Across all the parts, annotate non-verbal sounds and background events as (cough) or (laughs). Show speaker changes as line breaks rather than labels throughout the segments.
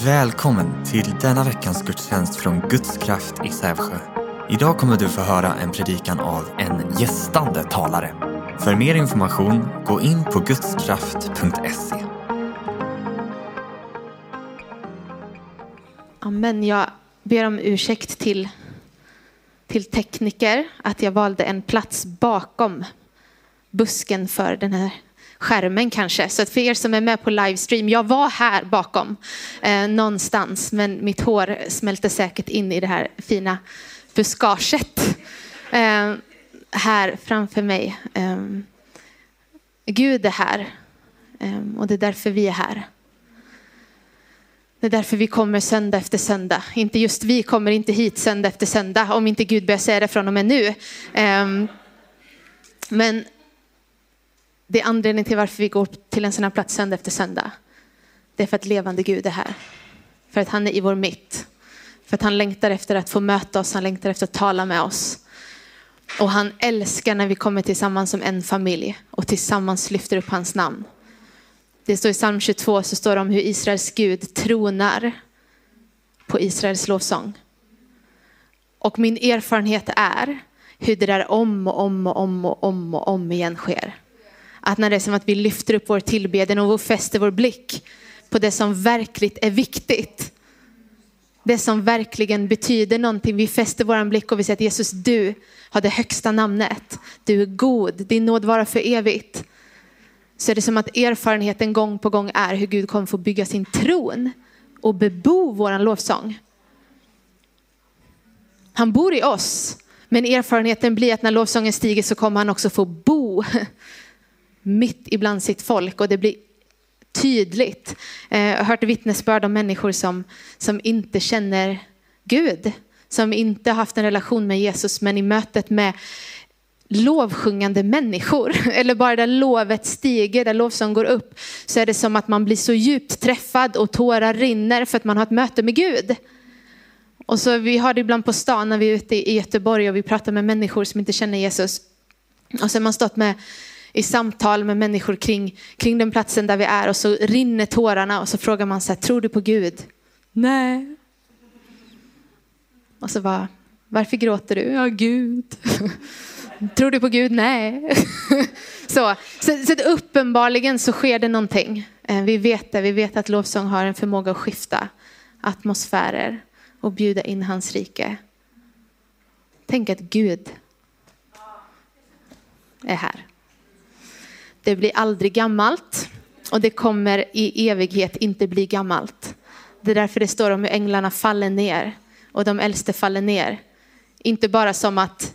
Välkommen till denna veckans gudstjänst från Guds kraft i Sävsjö. Idag kommer du få höra en predikan av en gästande talare. För mer information, gå in på gudskraft.se.
Amen. Jag ber om ursäkt till, till tekniker att jag valde en plats bakom busken för den här skärmen kanske. Så att för er som är med på livestream, jag var här bakom eh, någonstans, men mitt hår smälte säkert in i det här fina buskaget eh, här framför mig. Eh, Gud är här eh, och det är därför vi är här. Det är därför vi kommer söndag efter söndag. Inte just vi kommer inte hit söndag efter söndag om inte Gud börjar säga det från och med nu. Eh, men det är anledningen till varför vi går till en sån här plats söndag efter söndag. Det är för att levande Gud är här. För att han är i vår mitt. För att han längtar efter att få möta oss, han längtar efter att tala med oss. Och han älskar när vi kommer tillsammans som en familj och tillsammans lyfter upp hans namn. Det står i psalm 22 så står det om hur Israels Gud tronar på Israels lovsång. Och min erfarenhet är hur det där om och om och om och om och om igen sker. Att när det är som att vi lyfter upp vår tillbedjan och fäster vår blick på det som verkligt är viktigt. Det som verkligen betyder någonting. Vi fäster vår blick och vi säger att Jesus du har det högsta namnet. Du är god, din nåd vara för evigt. Så är det som att erfarenheten gång på gång är hur Gud kommer få bygga sin tron och bebo vår lovsång. Han bor i oss, men erfarenheten blir att när lovsången stiger så kommer han också få bo mitt ibland sitt folk och det blir tydligt. Eh, jag har hört vittnesbörd om människor som, som inte känner Gud, som inte har haft en relation med Jesus, men i mötet med lovsjungande människor, (laughs) eller bara där lovet stiger, där lovsång går upp, så är det som att man blir så djupt träffad och tårar rinner för att man har ett möte med Gud. Och så vi har det ibland på stan när vi är ute i Göteborg och vi pratar med människor som inte känner Jesus. Och så har man stått med i samtal med människor kring, kring den platsen där vi är och så rinner tårarna och så frågar man så här, tror du på Gud? Nej. Och så bara, varför gråter du? Ja, Gud. (laughs) Tror du på Gud? Nej. (laughs) så, så, så uppenbarligen så sker det någonting. Eh, vi vet det, vi vet att lovsång har en förmåga att skifta atmosfärer och bjuda in hans rike. Tänk att Gud är här. Det blir aldrig gammalt och det kommer i evighet inte bli gammalt. Det är därför det står om hur änglarna faller ner och de äldste faller ner. Inte bara som att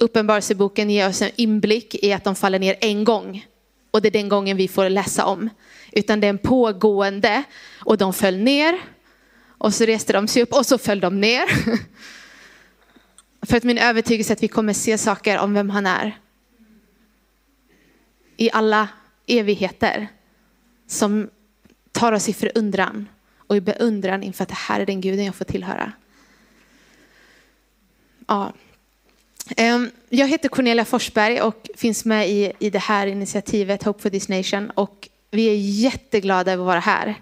Uppenbarelseboken ger oss en inblick i att de faller ner en gång och det är den gången vi får läsa om. Utan det är en pågående och de föll ner och så reste de sig upp och så föll de ner. (laughs) För att min övertygelse är att vi kommer se saker om vem han är i alla evigheter som tar oss i förundran och i beundran inför att det här är den guden jag får tillhöra. Ja. Ehm, jag heter Cornelia Forsberg och finns med i, i det här initiativet Hope for this nation och vi är jätteglada över att vara här.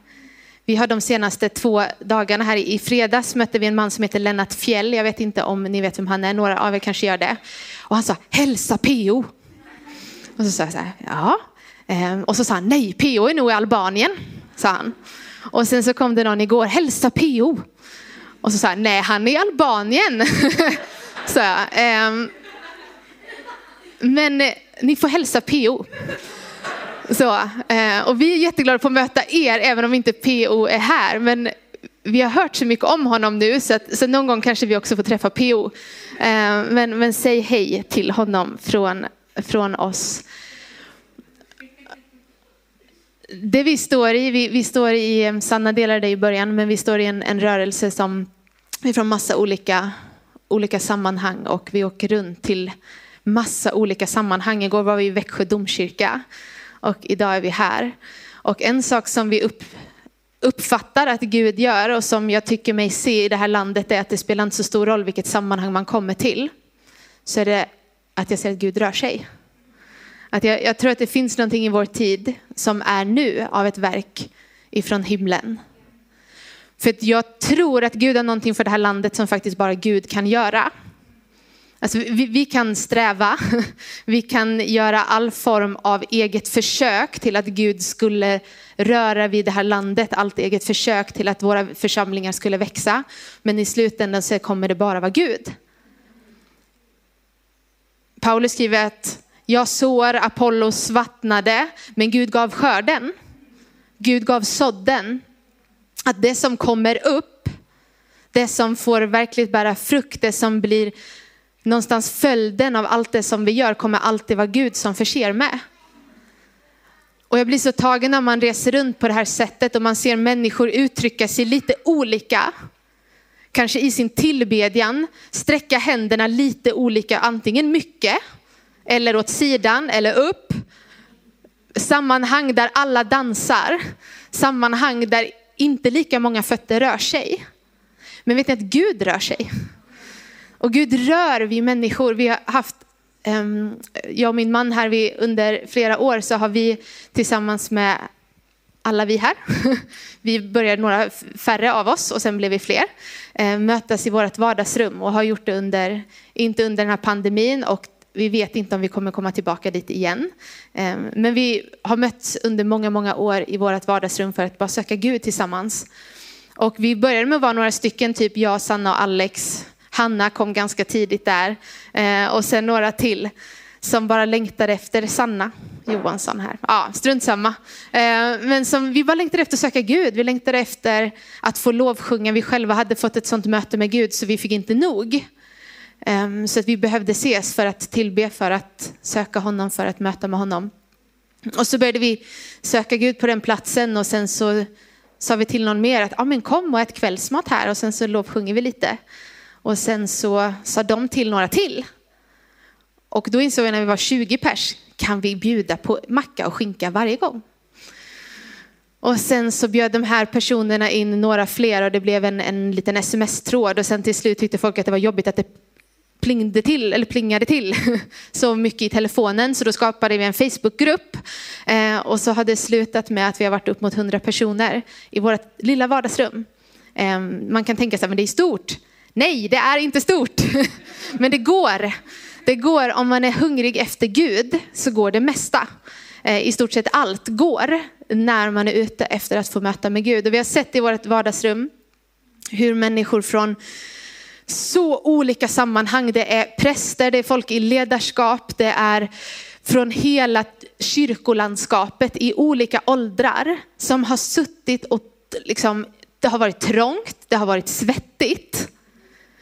Vi har de senaste två dagarna här i fredags mötte vi en man som heter Lennart Fjäll. Jag vet inte om ni vet vem han är, några av er kanske gör det. Och han sa hälsa PO. Och så sa jag så här, ja. Ehm, och så sa han, nej, PO är nog i Albanien, sa han. Och sen så kom det någon igår, hälsa PO. Och så sa han, nej, han är i Albanien. (laughs) så jag. Ehm, men eh, ni får hälsa PO. Så, eh, och vi är jätteglada att att möta er, även om inte PO är här. Men vi har hört så mycket om honom nu, så, att, så någon gång kanske vi också får träffa PO. Ehm, men, men säg hej till honom från från oss. Det vi står i, vi, vi står i, eh, Sanna delade det i början, men vi står i en, en rörelse som är från massa olika, olika sammanhang och vi åker runt till massa olika sammanhang. Igår var vi i Växjö domkyrka och idag är vi här. Och en sak som vi upp, uppfattar att Gud gör och som jag tycker mig se i det här landet är att det spelar inte så stor roll vilket sammanhang man kommer till. Så är det att jag ser att Gud rör sig. Att jag, jag, tror att det finns någonting i vår tid som är nu av ett verk ifrån himlen. För att jag tror att Gud har någonting för det här landet som faktiskt bara Gud kan göra. Alltså vi, vi, kan sträva, (laughs) vi kan göra all form av eget försök till att Gud skulle röra vid det här landet, allt eget försök till att våra församlingar skulle växa. Men i slutändan så kommer det bara vara Gud. Paulus skriver att jag sår, Apollos vattnade, men Gud gav skörden. Gud gav sådden. Att det som kommer upp, det som får verkligt bära frukt, det som blir någonstans följden av allt det som vi gör kommer alltid vara Gud som förser med. Och jag blir så tagen när man reser runt på det här sättet och man ser människor uttrycka sig lite olika. Kanske i sin tillbedjan, sträcka händerna lite olika, antingen mycket eller åt sidan eller upp. Sammanhang där alla dansar, sammanhang där inte lika många fötter rör sig. Men vet ni att Gud rör sig? Och Gud rör vi människor. Vi har haft, um, jag och min man här, vi, under flera år så har vi tillsammans med alla vi här, (laughs) vi började några färre av oss och sen blev vi fler, eh, mötas i vårt vardagsrum och har gjort det under, inte under den här pandemin och vi vet inte om vi kommer komma tillbaka dit igen. Eh, men vi har mötts under många, många år i vårt vardagsrum för att bara söka Gud tillsammans. Och vi började med att vara några stycken, typ jag, Sanna och Alex. Hanna kom ganska tidigt där. Eh, och sen några till som bara längtade efter Sanna Johansson här. Ja, strunt samma. Eh, men som, vi bara längtade efter att söka Gud. Vi längtade efter att få lovsjunga. Vi själva hade fått ett sånt möte med Gud så vi fick inte nog. Ehm, så att vi behövde ses för att tillbe, för att söka honom, för att möta med honom. Och så började vi söka Gud på den platsen och sen så sa vi till någon mer att ah, men kom och ät kvällsmat här och sen så lovsjunger vi lite. Och sen så sa de till några till. Och då insåg jag när vi var 20 pers, kan vi bjuda på macka och skinka varje gång? Och sen så bjöd de här personerna in några fler och det blev en, en liten sms-tråd och sen till slut tyckte folk att det var jobbigt att det plingde till, eller plingade till (laughs) så mycket i telefonen så då skapade vi en Facebookgrupp eh, och så har det slutat med att vi har varit upp mot 100 personer i vårt lilla vardagsrum. Eh, man kan tänka sig att det är stort. Nej, det är inte stort, (laughs) men det går. Det går om man är hungrig efter Gud så går det mesta. Eh, I stort sett allt går när man är ute efter att få möta med Gud. Och vi har sett i vårt vardagsrum hur människor från så olika sammanhang. Det är präster, det är folk i ledarskap, det är från hela kyrkolandskapet i olika åldrar som har suttit och liksom, det har varit trångt, det har varit svettigt.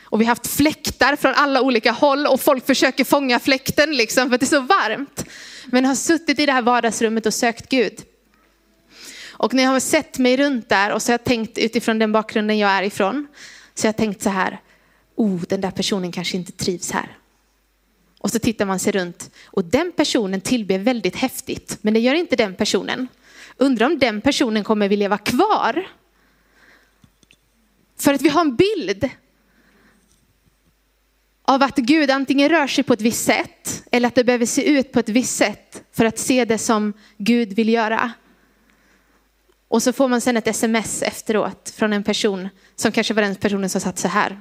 Och vi har haft fläktar från alla olika håll och folk försöker fånga fläkten liksom för att det är så varmt. Men har suttit i det här vardagsrummet och sökt Gud. Och när jag har sett mig runt där och så har jag tänkt utifrån den bakgrunden jag är ifrån. Så jag har tänkt så här, oh, den där personen kanske inte trivs här. Och så tittar man sig runt och den personen tillber väldigt häftigt, men det gör inte den personen. Undrar om den personen kommer vilja vara kvar. För att vi har en bild av att Gud antingen rör sig på ett visst sätt eller att det behöver se ut på ett visst sätt för att se det som Gud vill göra. Och så får man sen ett sms efteråt från en person som kanske var den personen som satt så här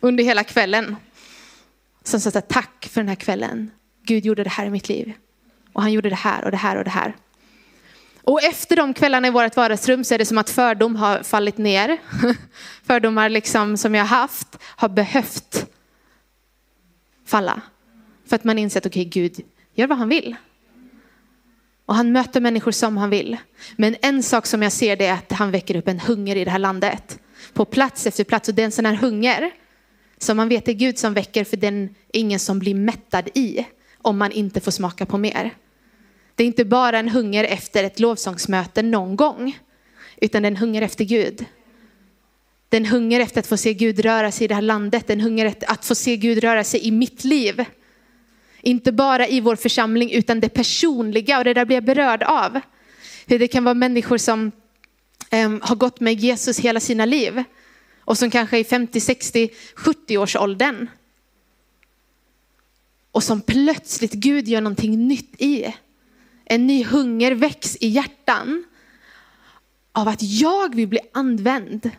under hela kvällen. Som sa tack för den här kvällen. Gud gjorde det här i mitt liv. Och han gjorde det här och det här och det här. Och efter de kvällarna i vårt vardagsrum så är det som att fördom har fallit ner. (laughs) Fördomar liksom som jag har haft har behövt falla. För att man insett, okej okay, Gud gör vad han vill. Och han möter människor som han vill. Men en sak som jag ser det är att han väcker upp en hunger i det här landet. På plats efter plats. Och det är en sån här hunger som man vet är Gud som väcker för den är ingen som blir mättad i om man inte får smaka på mer. Det är inte bara en hunger efter ett lovsångsmöte någon gång, utan den hunger efter Gud. Den hunger efter att få se Gud röra sig i det här landet, den hunger efter att få se Gud röra sig i mitt liv. Inte bara i vår församling utan det personliga och det där blir jag berörd av. Hur det kan vara människor som um, har gått med Jesus hela sina liv och som kanske är 50, 60, 70 års åldern. Och som plötsligt Gud gör någonting nytt i. En ny hunger väcks i hjärtan av att jag vill bli använd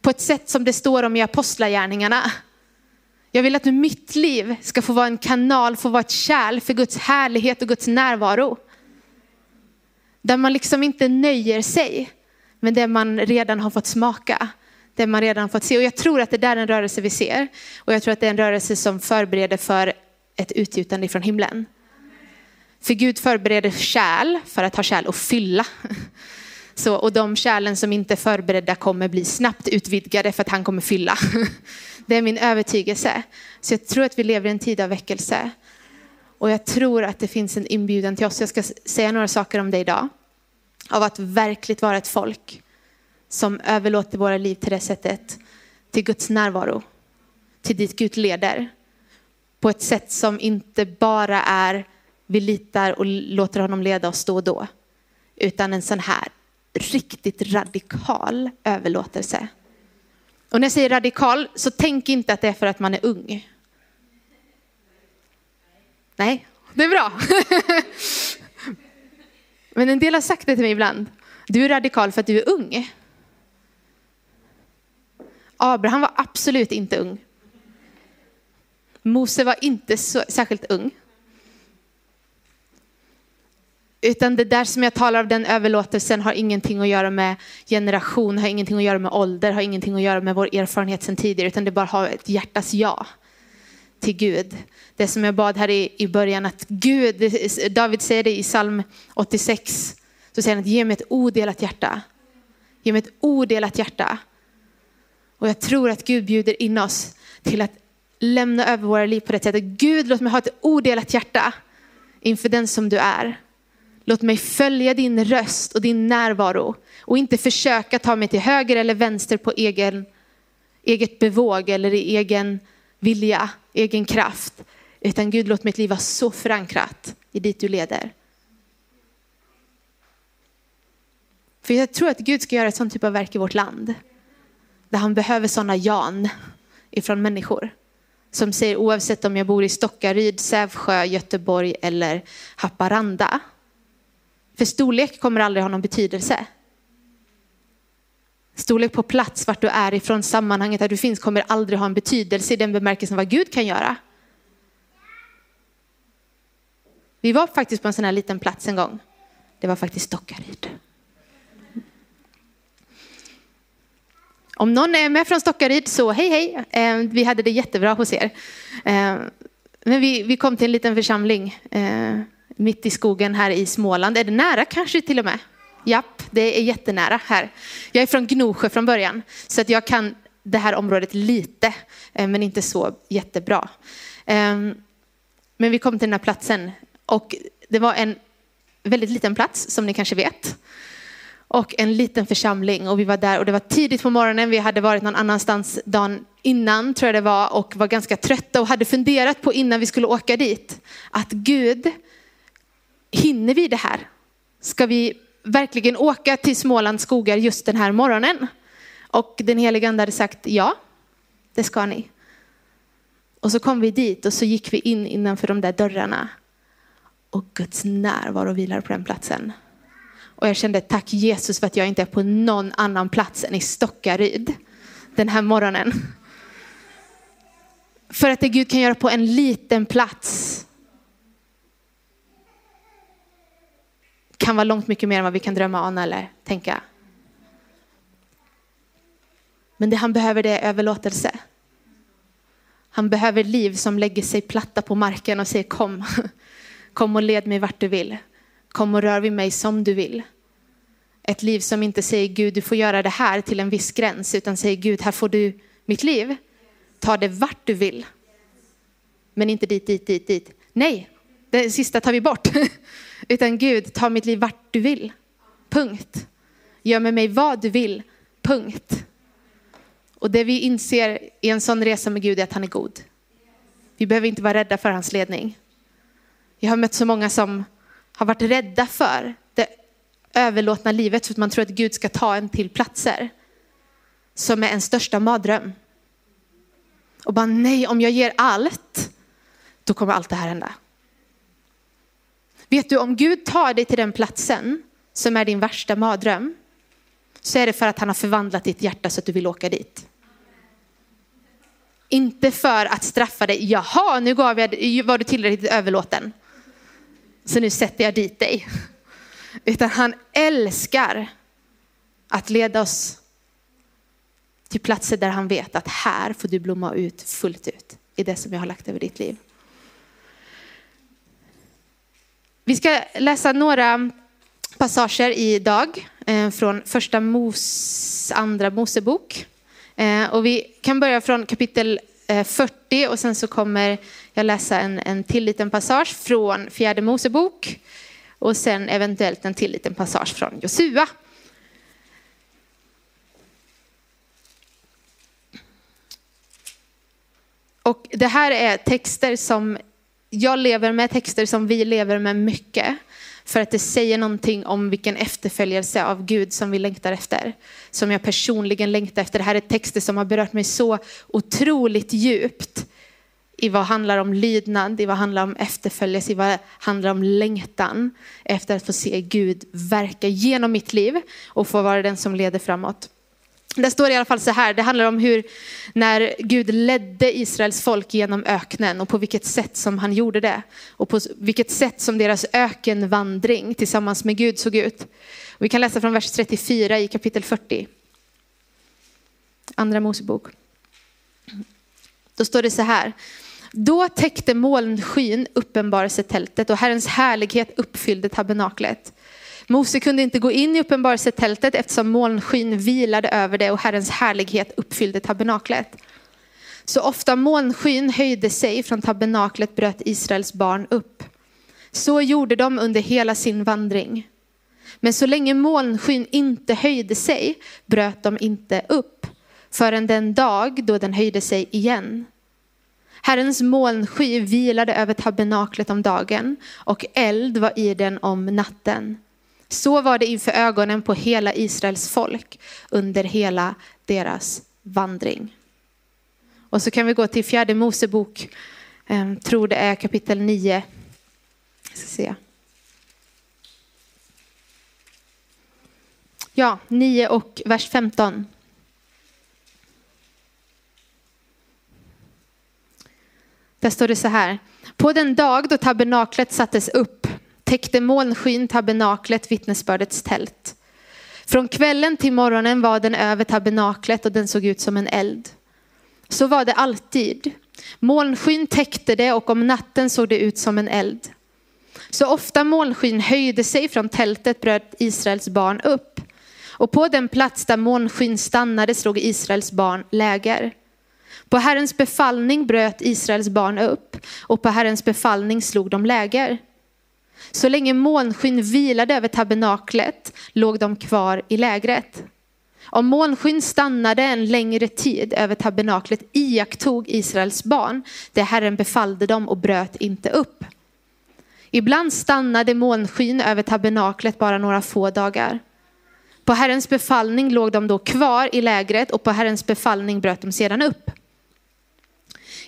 på ett sätt som det står om i apostlagärningarna. Jag vill att mitt liv ska få vara en kanal, få vara ett kärl för Guds härlighet och Guds närvaro. Där man liksom inte nöjer sig med det man redan har fått smaka. Det man redan har fått se. Och jag tror att det där är en rörelse vi ser. Och jag tror att det är en rörelse som förbereder för ett utgjutande från himlen. För Gud förbereder kärl för att ha kärl och fylla. Så, och de kärlen som inte är förberedda kommer bli snabbt utvidgade för att han kommer fylla. Det är min övertygelse. Så jag tror att vi lever i en tid av väckelse. Och jag tror att det finns en inbjudan till oss. Jag ska säga några saker om det idag. Av att verkligt vara ett folk som överlåter våra liv till det sättet. Till Guds närvaro. Till dit Gud leder. På ett sätt som inte bara är vi litar och låter honom leda oss då och då. Utan en sån här riktigt radikal överlåtelse. Och när jag säger radikal så tänk inte att det är för att man är ung. Nej, det är bra. (laughs) Men en del har sagt det till mig ibland. Du är radikal för att du är ung. Abraham var absolut inte ung. Mose var inte så, särskilt ung. Utan det där som jag talar om, den överlåtelsen har ingenting att göra med generation, har ingenting att göra med ålder, har ingenting att göra med vår erfarenhet sedan tidigare, utan det bara har ett hjärtas ja till Gud. Det som jag bad här i, i början, att Gud, David säger det i psalm 86, så säger han att ge mig ett odelat hjärta. Ge mig ett odelat hjärta. Och jag tror att Gud bjuder in oss till att lämna över våra liv på det sättet. Gud, låt mig ha ett odelat hjärta inför den som du är. Låt mig följa din röst och din närvaro och inte försöka ta mig till höger eller vänster på egen, eget bevåg eller i egen vilja, egen kraft. Utan Gud, låt mitt liv vara så förankrat i dit du leder. För jag tror att Gud ska göra ett sånt typ av verk i vårt land. Där han behöver sådana Jan ifrån människor. Som säger oavsett om jag bor i Stockaryd, Sävsjö, Göteborg eller Haparanda för storlek kommer aldrig ha någon betydelse. Storlek på plats, vart du är ifrån, sammanhanget där du finns kommer aldrig ha en betydelse i den bemärkelsen vad Gud kan göra. Vi var faktiskt på en sån här liten plats en gång. Det var faktiskt Stockaryd. Om någon är med från Stockaryd så hej hej, eh, vi hade det jättebra hos er. Eh, men vi, vi kom till en liten församling eh, mitt i skogen här i Småland. Är det nära kanske till och med? Japp, det är jättenära här. Jag är från Gnosjö från början, så att jag kan det här området lite, eh, men inte så jättebra. Ehm, men vi kom till den här platsen och det var en väldigt liten plats som ni kanske vet. Och en liten församling och vi var där och det var tidigt på morgonen. Vi hade varit någon annanstans dagen innan tror jag det var och var ganska trötta och hade funderat på innan vi skulle åka dit att Gud hinner vi det här? Ska vi verkligen åka till Smålands skogar just den här morgonen? Och den helige ande hade sagt ja, det ska ni. Och så kom vi dit och så gick vi in innanför de där dörrarna. Och Guds närvaro vilar på den platsen. Och jag kände tack Jesus för att jag inte är på någon annan plats än i Stockaryd den här morgonen. För att det Gud kan göra på en liten plats kan vara långt mycket mer än vad vi kan drömma, ana eller tänka. Men det han behöver det är överlåtelse. Han behöver liv som lägger sig platta på marken och säger kom, (laughs) kom och led mig vart du vill. Kom och rör vid mig som du vill. Ett liv som inte säger Gud, du får göra det här till en viss gräns, utan säger Gud, här får du mitt liv. Ta det vart du vill. Men inte dit, dit, dit, dit. Nej, det sista tar vi bort. (laughs) Utan Gud, ta mitt liv vart du vill. Punkt. Gör med mig vad du vill. Punkt. Och det vi inser i en sån resa med Gud är att han är god. Vi behöver inte vara rädda för hans ledning. Jag har mött så många som har varit rädda för det överlåtna livet för att man tror att Gud ska ta en till platser. Som är en största mardröm. Och bara nej, om jag ger allt, då kommer allt det här hända. Vet du, om Gud tar dig till den platsen som är din värsta mardröm, så är det för att han har förvandlat ditt hjärta så att du vill åka dit. Inte för att straffa dig, jaha nu gav jag, var du tillräckligt överlåten. Så nu sätter jag dit dig. Utan han älskar att leda oss till platser där han vet att här får du blomma ut fullt ut i det som jag har lagt över ditt liv. Vi ska läsa några passager idag eh, från första Mos, andra Mosebok. Eh, och vi kan börja från kapitel eh, 40 och sen så kommer jag läsa en, en till liten passage från fjärde Mosebok och sen eventuellt en till liten passage från Josua. Och det här är texter som jag lever med, texter som vi lever med mycket. För att det säger någonting om vilken efterföljelse av Gud som vi längtar efter. Som jag personligen längtar efter. Det här är texter som har berört mig så otroligt djupt. I vad handlar om lydnad, i vad handlar om efterföljelse, i vad handlar om längtan. Efter att få se Gud verka genom mitt liv och få vara den som leder framåt. Det står i alla fall så här, det handlar om hur när Gud ledde Israels folk genom öknen och på vilket sätt som han gjorde det. Och på vilket sätt som deras ökenvandring tillsammans med Gud såg ut. Och vi kan läsa från vers 34 i kapitel 40. Andra Mosebok. Då står det så här. Då täckte molnskyn uppenbarelsetältet och Herrens härlighet uppfyllde tabernaklet. Mose kunde inte gå in i uppenbarelsetältet eftersom molnskyn vilade över det och Herrens härlighet uppfyllde tabernaklet. Så ofta molnskyn höjde sig från tabernaklet bröt Israels barn upp. Så gjorde de under hela sin vandring. Men så länge molnskyn inte höjde sig bröt de inte upp förrän den dag då den höjde sig igen. Herrens molnsky vilade över tabernaklet om dagen och eld var i den om natten. Så var det inför ögonen på hela Israels folk under hela deras vandring. Och så kan vi gå till fjärde Mosebok, ehm, tror det är kapitel 9. Jag ska se. Ja, 9 och vers 15. Där står det så här. På den dag då tabernaklet sattes upp täckte molnskyn tabernaklet, vittnesbördets tält. Från kvällen till morgonen var den över tabernaklet och den såg ut som en eld. Så var det alltid. Molnskyn täckte det och om natten såg det ut som en eld. Så ofta molnskyn höjde sig från tältet bröt Israels barn upp. Och på den plats där molnskyn stannade slog Israels barn läger. På Herrens befallning bröt Israels barn upp och på Herrens befallning slog de läger. Så länge molnskyn vilade över tabernaklet låg de kvar i lägret. Om molnskyn stannade en längre tid över tabernaklet iakttog Israels barn det Herren befallde dem och bröt inte upp. Ibland stannade molnskyn över tabernaklet bara några få dagar. På Herrens befallning låg de då kvar i lägret och på Herrens befallning bröt de sedan upp.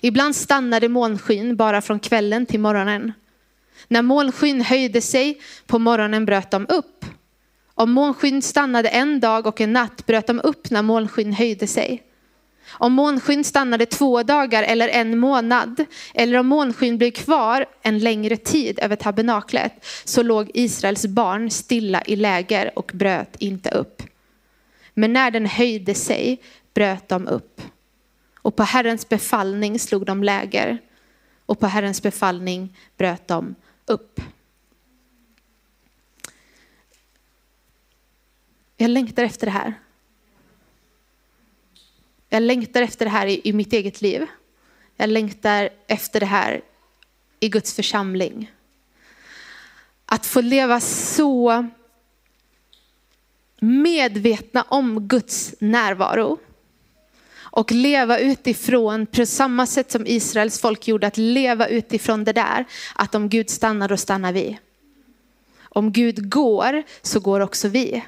Ibland stannade molnskyn bara från kvällen till morgonen. När molnskyn höjde sig på morgonen bröt de upp. Om månskyn stannade en dag och en natt bröt de upp när molnskyn höjde sig. Om månskyn stannade två dagar eller en månad, eller om månskyn blev kvar en längre tid över tabernaklet, så låg Israels barn stilla i läger och bröt inte upp. Men när den höjde sig bröt de upp. Och på Herrens befallning slog de läger, och på Herrens befallning bröt de upp. Jag längtar efter det här. Jag längtar efter det här i, i mitt eget liv. Jag längtar efter det här i Guds församling. Att få leva så medvetna om Guds närvaro och leva utifrån, på samma sätt som Israels folk gjorde, att leva utifrån det där, att om Gud stannar, då stannar vi. Om Gud går, så går också vi.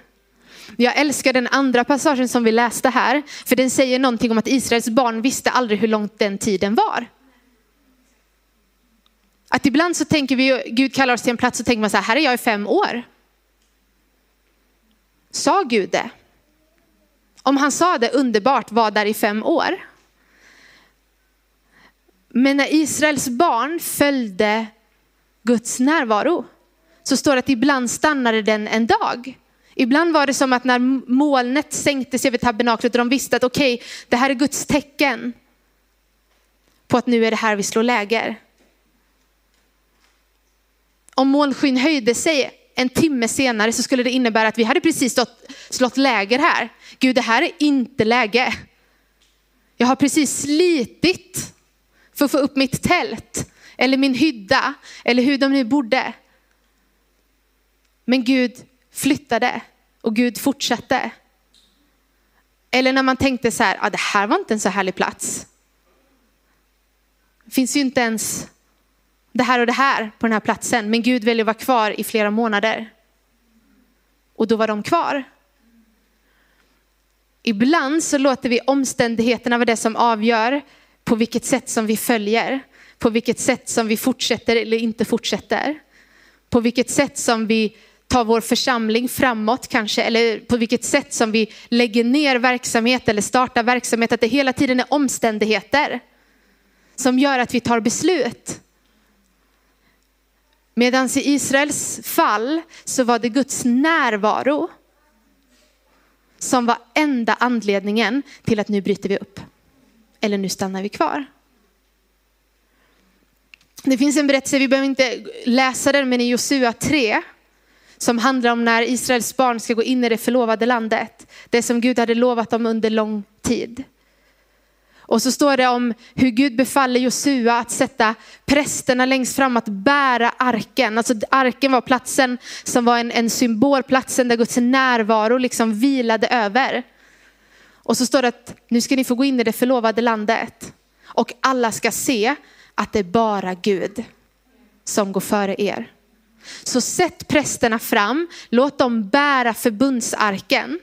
Jag älskar den andra passagen som vi läste här, för den säger någonting om att Israels barn visste aldrig hur långt den tiden var. Att ibland så tänker vi, Gud kallar oss till en plats och tänker man så här, här är jag i fem år. Sa Gud det? Om han sa det underbart, var där i fem år. Men när Israels barn följde Guds närvaro så står det att ibland stannade den en dag. Ibland var det som att när molnet sänkte sig över tabernaklet och de visste att okej, okay, det här är Guds tecken på att nu är det här vi slår läger. Om molnskyn höjde sig en timme senare så skulle det innebära att vi hade precis stått, slått läger här. Gud, det här är inte läge. Jag har precis slitit för att få upp mitt tält eller min hydda eller hur de nu bodde. Men Gud flyttade och Gud fortsatte. Eller när man tänkte så här, ah, det här var inte en så härlig plats. Det finns ju inte ens det här och det här på den här platsen, men Gud väljer att vara kvar i flera månader. Och då var de kvar. Ibland så låter vi omständigheterna vara det som avgör på vilket sätt som vi följer, på vilket sätt som vi fortsätter eller inte fortsätter, på vilket sätt som vi tar vår församling framåt kanske, eller på vilket sätt som vi lägger ner verksamhet eller startar verksamhet, att det hela tiden är omständigheter som gör att vi tar beslut. Medan i Israels fall så var det Guds närvaro som var enda anledningen till att nu bryter vi upp. Eller nu stannar vi kvar. Det finns en berättelse, vi behöver inte läsa den, men i Josua 3 som handlar om när Israels barn ska gå in i det förlovade landet. Det som Gud hade lovat dem under lång tid. Och så står det om hur Gud befaller Josua att sätta prästerna längst fram att bära arken. Alltså arken var platsen som var en, en symbol, platsen där Guds närvaro liksom vilade över. Och så står det att nu ska ni få gå in i det förlovade landet. Och alla ska se att det är bara Gud som går före er. Så sätt prästerna fram, låt dem bära förbundsarken.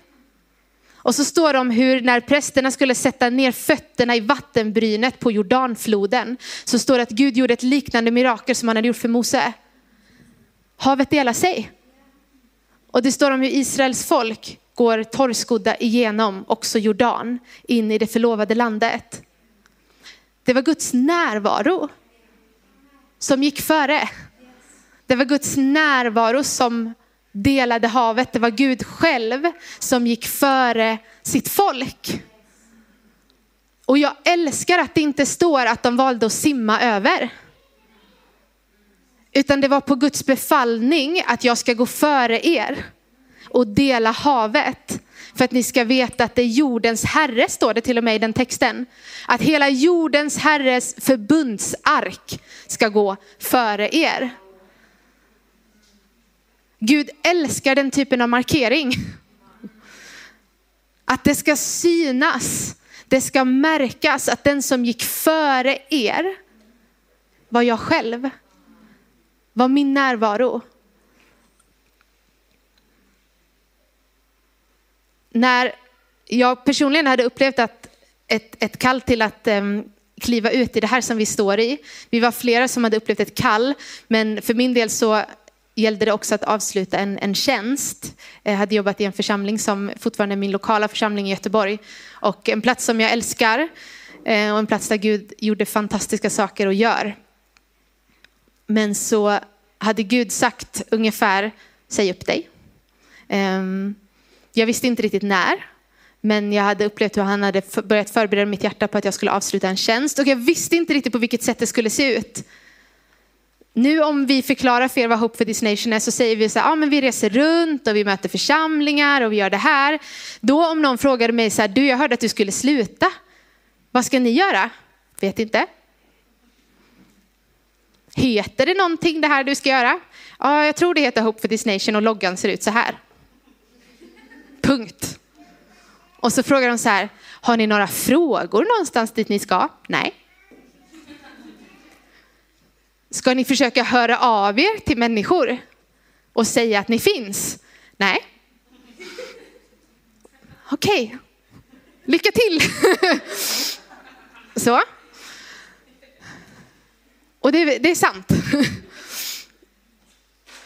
Och så står det om hur när prästerna skulle sätta ner fötterna i vattenbrynet på Jordanfloden, så står det att Gud gjorde ett liknande mirakel som han hade gjort för Mose. Havet delar sig. Och det står om hur Israels folk går torrskodda igenom också Jordan in i det förlovade landet. Det var Guds närvaro som gick före. Det var Guds närvaro som delade havet. Det var Gud själv som gick före sitt folk. Och jag älskar att det inte står att de valde att simma över. Utan det var på Guds befallning att jag ska gå före er och dela havet. För att ni ska veta att det är jordens herre, står det till och med i den texten. Att hela jordens herres förbundsark ska gå före er. Gud älskar den typen av markering. Att det ska synas, det ska märkas att den som gick före er var jag själv. Var min närvaro. När jag personligen hade upplevt att ett, ett kall till att um, kliva ut i det här som vi står i. Vi var flera som hade upplevt ett kall, men för min del så gällde det också att avsluta en, en tjänst. Jag hade jobbat i en församling som fortfarande är min lokala församling i Göteborg. Och en plats som jag älskar eh, och en plats där Gud gjorde fantastiska saker och gör. Men så hade Gud sagt ungefär, säg upp dig. Ehm, jag visste inte riktigt när, men jag hade upplevt hur han hade börjat förbereda mitt hjärta på att jag skulle avsluta en tjänst. Och jag visste inte riktigt på vilket sätt det skulle se ut. Nu om vi förklarar för er vad Hope for this nation är så säger vi så här, ja men vi reser runt och vi möter församlingar och vi gör det här. Då om någon frågade mig så här, du jag hörde att du skulle sluta. Vad ska ni göra? Vet inte. Heter det någonting det här du ska göra? Ja, jag tror det heter Hope for this nation och loggan ser ut så här. Punkt. Och så frågar de så här, har ni några frågor någonstans dit ni ska? Nej. Ska ni försöka höra av er till människor och säga att ni finns? Nej. Okej, okay. lycka till. Så. Och det, det är sant.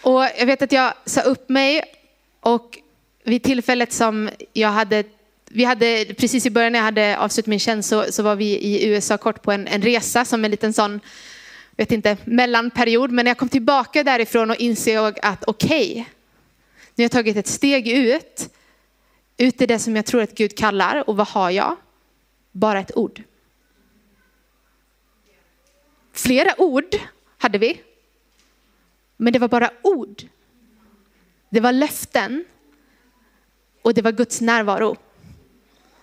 Och jag vet att jag sa upp mig och vid tillfället som jag hade vi hade, precis i början när jag hade avslutat min tjänst så, så var vi i USA kort på en, en resa som en liten sån, vet inte, mellanperiod. Men när jag kom tillbaka därifrån och insåg att okej, okay, nu har jag tagit ett steg ut, ut i det som jag tror att Gud kallar. Och vad har jag? Bara ett ord. Flera ord hade vi. Men det var bara ord. Det var löften. Och det var Guds närvaro.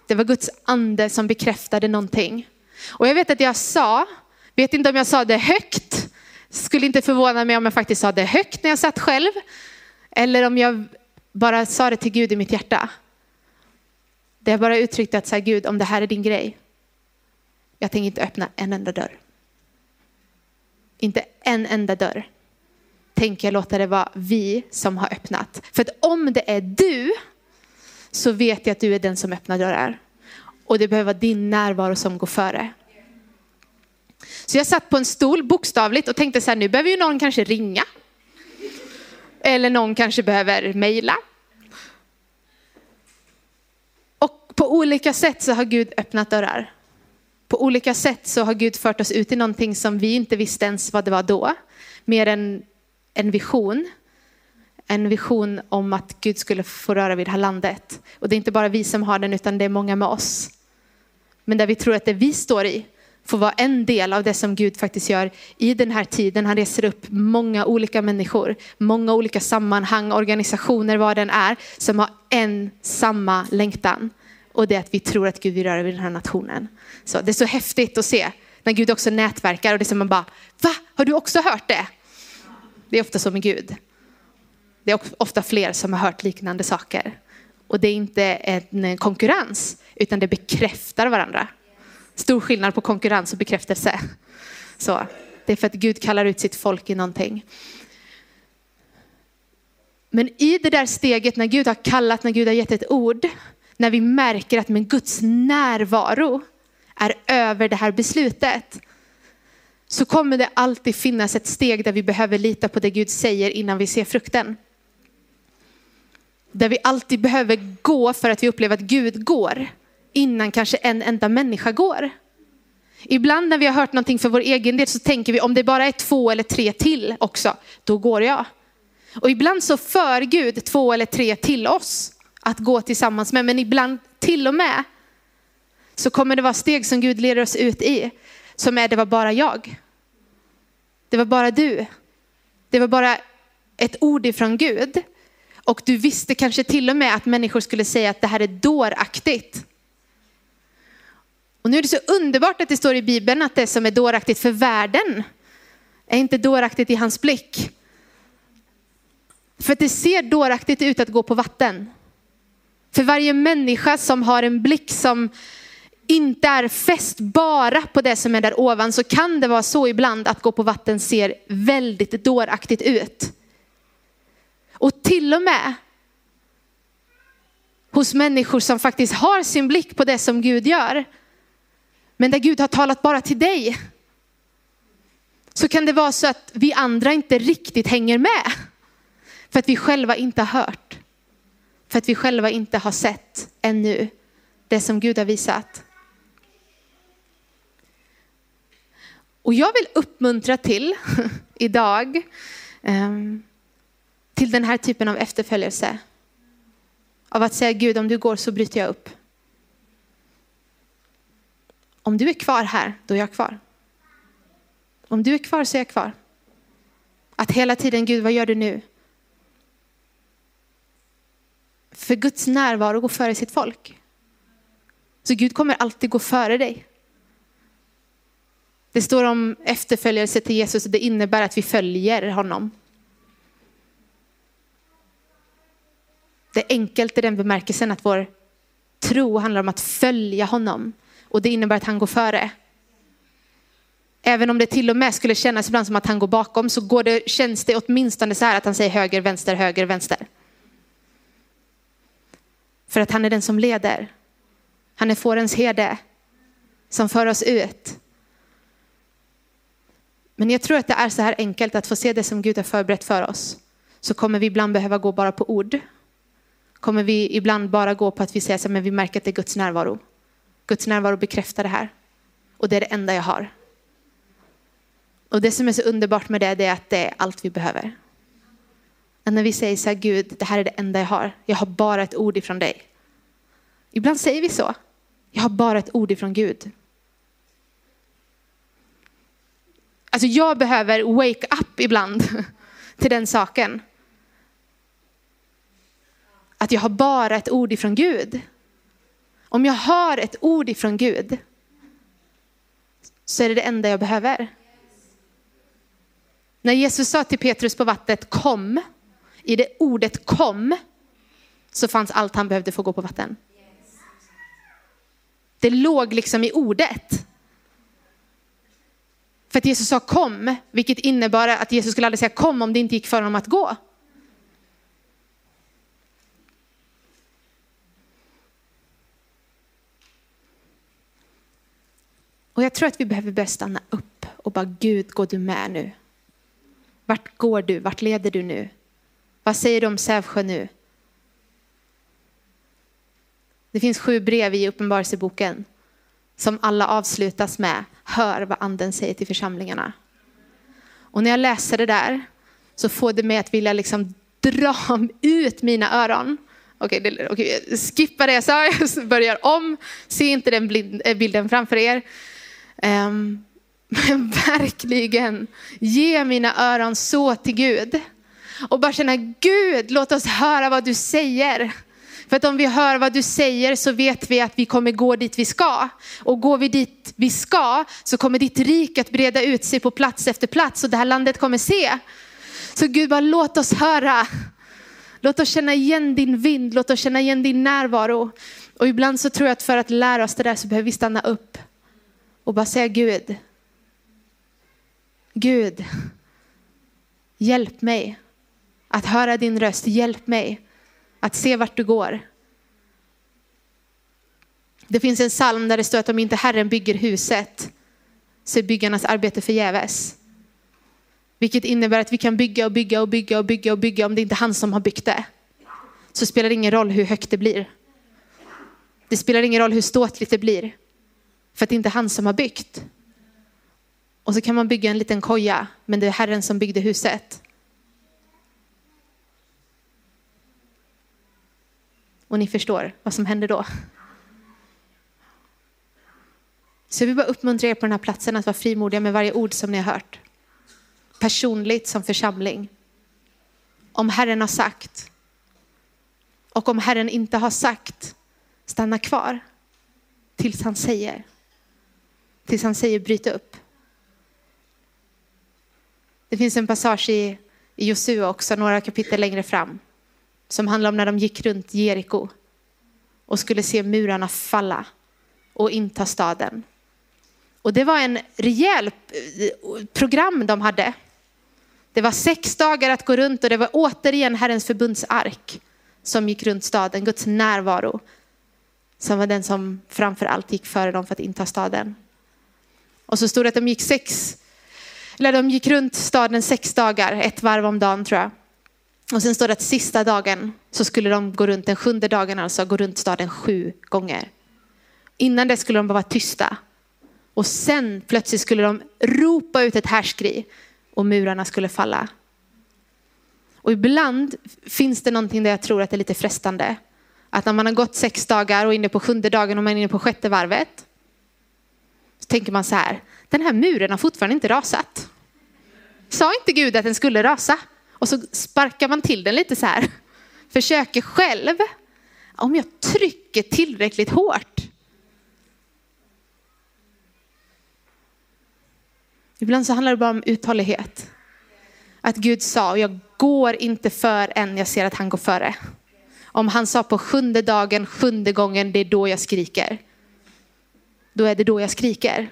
Det var Guds ande som bekräftade någonting. Och jag vet att jag sa, vet inte om jag sa det högt, skulle inte förvåna mig om jag faktiskt sa det högt när jag satt själv. Eller om jag bara sa det till Gud i mitt hjärta. Det jag bara uttryckte att, så här, Gud, om det här är din grej, jag tänker inte öppna en enda dörr. Inte en enda dörr tänker jag låta det vara vi som har öppnat. För att om det är du, så vet jag att du är den som öppnar dörrar. Och det behöver vara din närvaro som går före. Så jag satt på en stol bokstavligt och tänkte så här, nu behöver ju någon kanske ringa. Eller någon kanske behöver mejla. Och på olika sätt så har Gud öppnat dörrar. På olika sätt så har Gud fört oss ut i någonting som vi inte visste ens vad det var då. Mer än en vision. En vision om att Gud skulle få röra vid det här landet. Och det är inte bara vi som har den utan det är många med oss. Men där vi tror att det vi står i får vara en del av det som Gud faktiskt gör i den här tiden. Han reser upp många olika människor, många olika sammanhang, organisationer, vad den är, som har en samma längtan. Och det är att vi tror att Gud vill röra vid den här nationen. Så det är så häftigt att se när Gud också nätverkar och det är som man bara, va? Har du också hört det? Det är ofta så med Gud. Det är ofta fler som har hört liknande saker. Och det är inte en konkurrens, utan det bekräftar varandra. Stor skillnad på konkurrens och bekräftelse. Så, det är för att Gud kallar ut sitt folk i någonting. Men i det där steget när Gud har kallat, när Gud har gett ett ord, när vi märker att med Guds närvaro är över det här beslutet, så kommer det alltid finnas ett steg där vi behöver lita på det Gud säger innan vi ser frukten. Där vi alltid behöver gå för att vi upplever att Gud går innan kanske en enda människa går. Ibland när vi har hört någonting för vår egen del så tänker vi om det bara är två eller tre till också, då går jag. Och ibland så för Gud två eller tre till oss att gå tillsammans med, men ibland till och med så kommer det vara steg som Gud leder oss ut i, som är det var bara jag. Det var bara du. Det var bara ett ord ifrån Gud. Och du visste kanske till och med att människor skulle säga att det här är dåraktigt. Och nu är det så underbart att det står i Bibeln att det som är dåraktigt för världen är inte dåraktigt i hans blick. För att det ser dåraktigt ut att gå på vatten. För varje människa som har en blick som inte är fäst bara på det som är där ovan så kan det vara så ibland att gå på vatten ser väldigt dåraktigt ut. Och till och med hos människor som faktiskt har sin blick på det som Gud gör, men där Gud har talat bara till dig, så kan det vara så att vi andra inte riktigt hänger med. För att vi själva inte har hört. För att vi själva inte har sett ännu det som Gud har visat. Och jag vill uppmuntra till (laughs) idag, ehm, till den här typen av efterföljelse. Av att säga Gud, om du går så bryter jag upp. Om du är kvar här, då är jag kvar. Om du är kvar så är jag kvar. Att hela tiden, Gud vad gör du nu? För Guds närvaro går före sitt folk. Så Gud kommer alltid gå före dig. Det står om efterföljelse till Jesus och det innebär att vi följer honom. Det är enkelt i den bemärkelsen att vår tro handlar om att följa honom. Och det innebär att han går före. Även om det till och med skulle kännas ibland som att han går bakom så går det, känns det åtminstone så här att han säger höger, vänster, höger, vänster. För att han är den som leder. Han är fårens herde som för oss ut. Men jag tror att det är så här enkelt att få se det som Gud har förberett för oss. Så kommer vi ibland behöva gå bara på ord. kommer vi ibland bara gå på att vi säger så här, men vi märker att det är Guds närvaro. Guds närvaro bekräftar det här. Och det är det enda jag har. Och det som är så underbart med det, det är att det är allt vi behöver. Att när vi säger så här, Gud, det här är det enda jag har. Jag har bara ett ord ifrån dig. Ibland säger vi så. Jag har bara ett ord ifrån Gud. Alltså jag behöver wake up ibland (laughs) till den saken. Att jag har bara ett ord ifrån Gud. Om jag har ett ord ifrån Gud så är det det enda jag behöver. När Jesus sa till Petrus på vattnet kom, i det ordet kom, så fanns allt han behövde för att gå på vatten. Det låg liksom i ordet. För att Jesus sa kom, vilket innebar att Jesus skulle aldrig säga kom om det inte gick för honom att gå. Och jag tror att vi behöver börja stanna upp och bara Gud, går du med nu. Vart går du? Vart leder du nu? Vad säger du om Sävsjö nu? Det finns sju brev i Uppenbarelseboken som alla avslutas med hör vad anden säger till församlingarna. Och när jag läser det där så får det mig att vilja liksom dra (laughs) ut mina öron. Okej, okay, okay, skippa det jag sa, (laughs) jag börjar om. Se inte den eh, bilden framför er. Um, men (laughs) verkligen ge mina öron så till Gud. Och bara känna, Gud, låt oss höra vad du säger. För att om vi hör vad du säger så vet vi att vi kommer gå dit vi ska. Och går vi dit vi ska så kommer ditt rike att breda ut sig på plats efter plats och det här landet kommer se. Så Gud, bara låt oss höra. Låt oss känna igen din vind, låt oss känna igen din närvaro. Och ibland så tror jag att för att lära oss det där så behöver vi stanna upp och bara säga Gud, Gud, hjälp mig att höra din röst, hjälp mig att se vart du går. Det finns en psalm där det står att om inte Herren bygger huset så är byggarnas arbete förgäves. Vilket innebär att vi kan bygga och bygga och bygga och bygga och bygga om det inte är han som har byggt det. Så spelar det ingen roll hur högt det blir. Det spelar ingen roll hur ståtligt det blir. För att det inte är han som har byggt. Och så kan man bygga en liten koja, men det är Herren som byggde huset. Och ni förstår vad som händer då. Så jag vill bara uppmuntra er på den här platsen att vara frimodiga med varje ord som ni har hört. Personligt som församling. Om Herren har sagt. Och om Herren inte har sagt, stanna kvar tills han säger. Tills han säger bryt upp. Det finns en passage i, i Josua också, några kapitel längre fram, som handlar om när de gick runt Jeriko och skulle se murarna falla och inta staden. Och det var en rejäl eh, program de hade. Det var sex dagar att gå runt och det var återigen Herrens förbundsark som gick runt staden, Guds närvaro. Som var den som framför allt gick före dem för att inta staden. Och så stod det att de gick sex, eller de gick runt staden sex dagar, ett varv om dagen tror jag. Och sen står det att sista dagen så skulle de gå runt, den sjunde dagen alltså, gå runt staden sju gånger. Innan det skulle de bara vara tysta. Och sen plötsligt skulle de ropa ut ett härskri och murarna skulle falla. Och ibland finns det någonting där jag tror att det är lite frestande. Att när man har gått sex dagar och är inne på sjunde dagen och man är inne på sjätte varvet. Så tänker man så här, den här muren har fortfarande inte rasat. Sa inte Gud att den skulle rasa? Och så sparkar man till den lite så här. Försöker själv. Om jag trycker tillräckligt hårt. Ibland så handlar det bara om uthållighet. Att Gud sa, jag går inte för än jag ser att han går före. Om han sa på sjunde dagen, sjunde gången, det är då jag skriker. Då är det då jag skriker.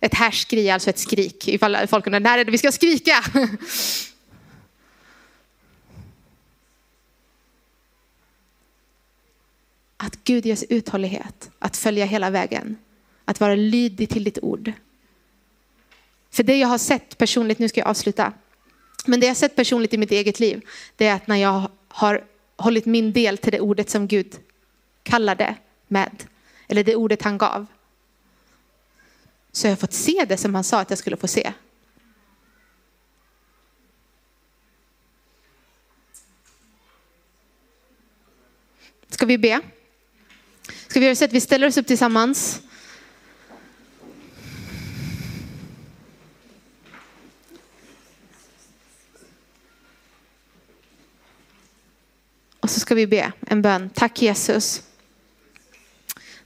Ett härskri, alltså ett skrik. Ifall folk undrar, när är det vi ska skrika? (laughs) Att Gud ger sig uthållighet, att följa hela vägen. Att vara lydig till ditt ord. För det jag har sett personligt, nu ska jag avsluta. Men det jag har sett personligt i mitt eget liv, det är att när jag har hållit min del till det ordet som Gud kallade med. Eller det ordet han gav. Så jag har fått se det som han sa att jag skulle få se. Ska vi be? Ska vi göra så att vi ställer oss upp tillsammans? Och så ska vi be en bön. Tack Jesus.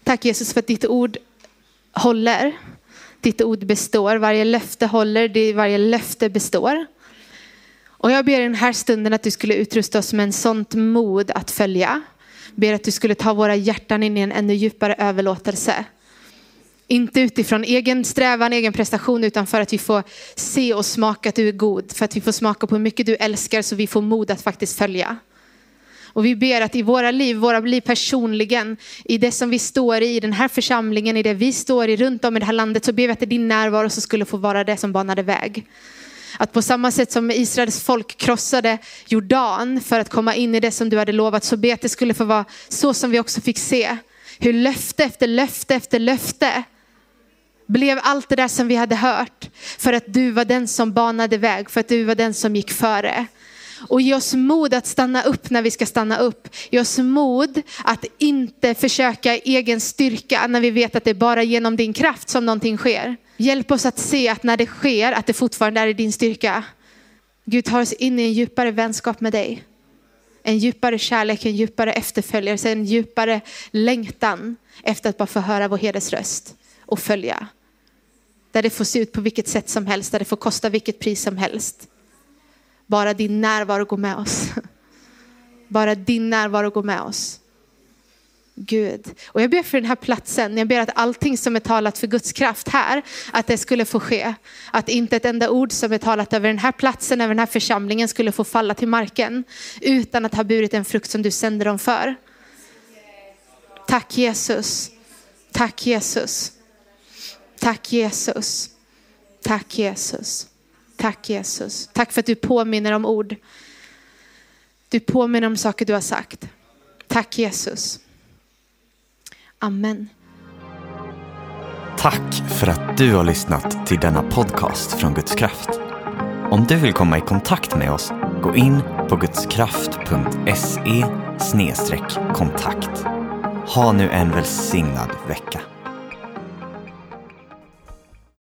Tack Jesus för att ditt ord håller. Ditt ord består. Varje löfte håller. Varje löfte består. Och jag ber i den här stunden att du skulle utrusta oss med en sånt mod att följa. Ber att du skulle ta våra hjärtan in i en ännu djupare överlåtelse. Inte utifrån egen strävan, egen prestation, utan för att vi får se och smaka att du är god. För att vi får smaka på hur mycket du älskar så vi får mod att faktiskt följa. Och vi ber att i våra liv, våra liv personligen, i det som vi står i, i den här församlingen, i det vi står i runt om i det här landet, så ber vi att det är din närvaro som skulle få vara det som banade väg. Att på samma sätt som Israels folk krossade Jordan för att komma in i det som du hade lovat, så ber att det skulle få vara så som vi också fick se. Hur löfte efter löfte efter löfte blev allt det där som vi hade hört. För att du var den som banade väg, för att du var den som gick före. Och ge oss mod att stanna upp när vi ska stanna upp. Ge oss mod att inte försöka egen styrka när vi vet att det är bara genom din kraft som någonting sker. Hjälp oss att se att när det sker, att det fortfarande är i din styrka. Gud tar oss in i en djupare vänskap med dig. En djupare kärlek, en djupare efterföljelse, en djupare längtan efter att bara få höra vår herdes röst och följa. Där det får se ut på vilket sätt som helst, där det får kosta vilket pris som helst. Bara din närvaro går med oss. Bara din närvaro går med oss. Gud. Och jag ber för den här platsen, jag ber att allting som är talat för Guds kraft här, att det skulle få ske. Att inte ett enda ord som är talat över den här platsen, över den här församlingen skulle få falla till marken. Utan att ha burit en frukt som du sänder dem för. Tack Jesus. Tack Jesus. Tack Jesus. Tack Jesus. Tack Jesus. Tack för att du påminner om ord. Du påminner om saker du har sagt. Tack Jesus. Amen.
Tack för att du har lyssnat till denna podcast från Guds kraft. Om du vill komma i kontakt med oss, gå in på gudskraft.se kontakt. Ha nu en välsignad vecka.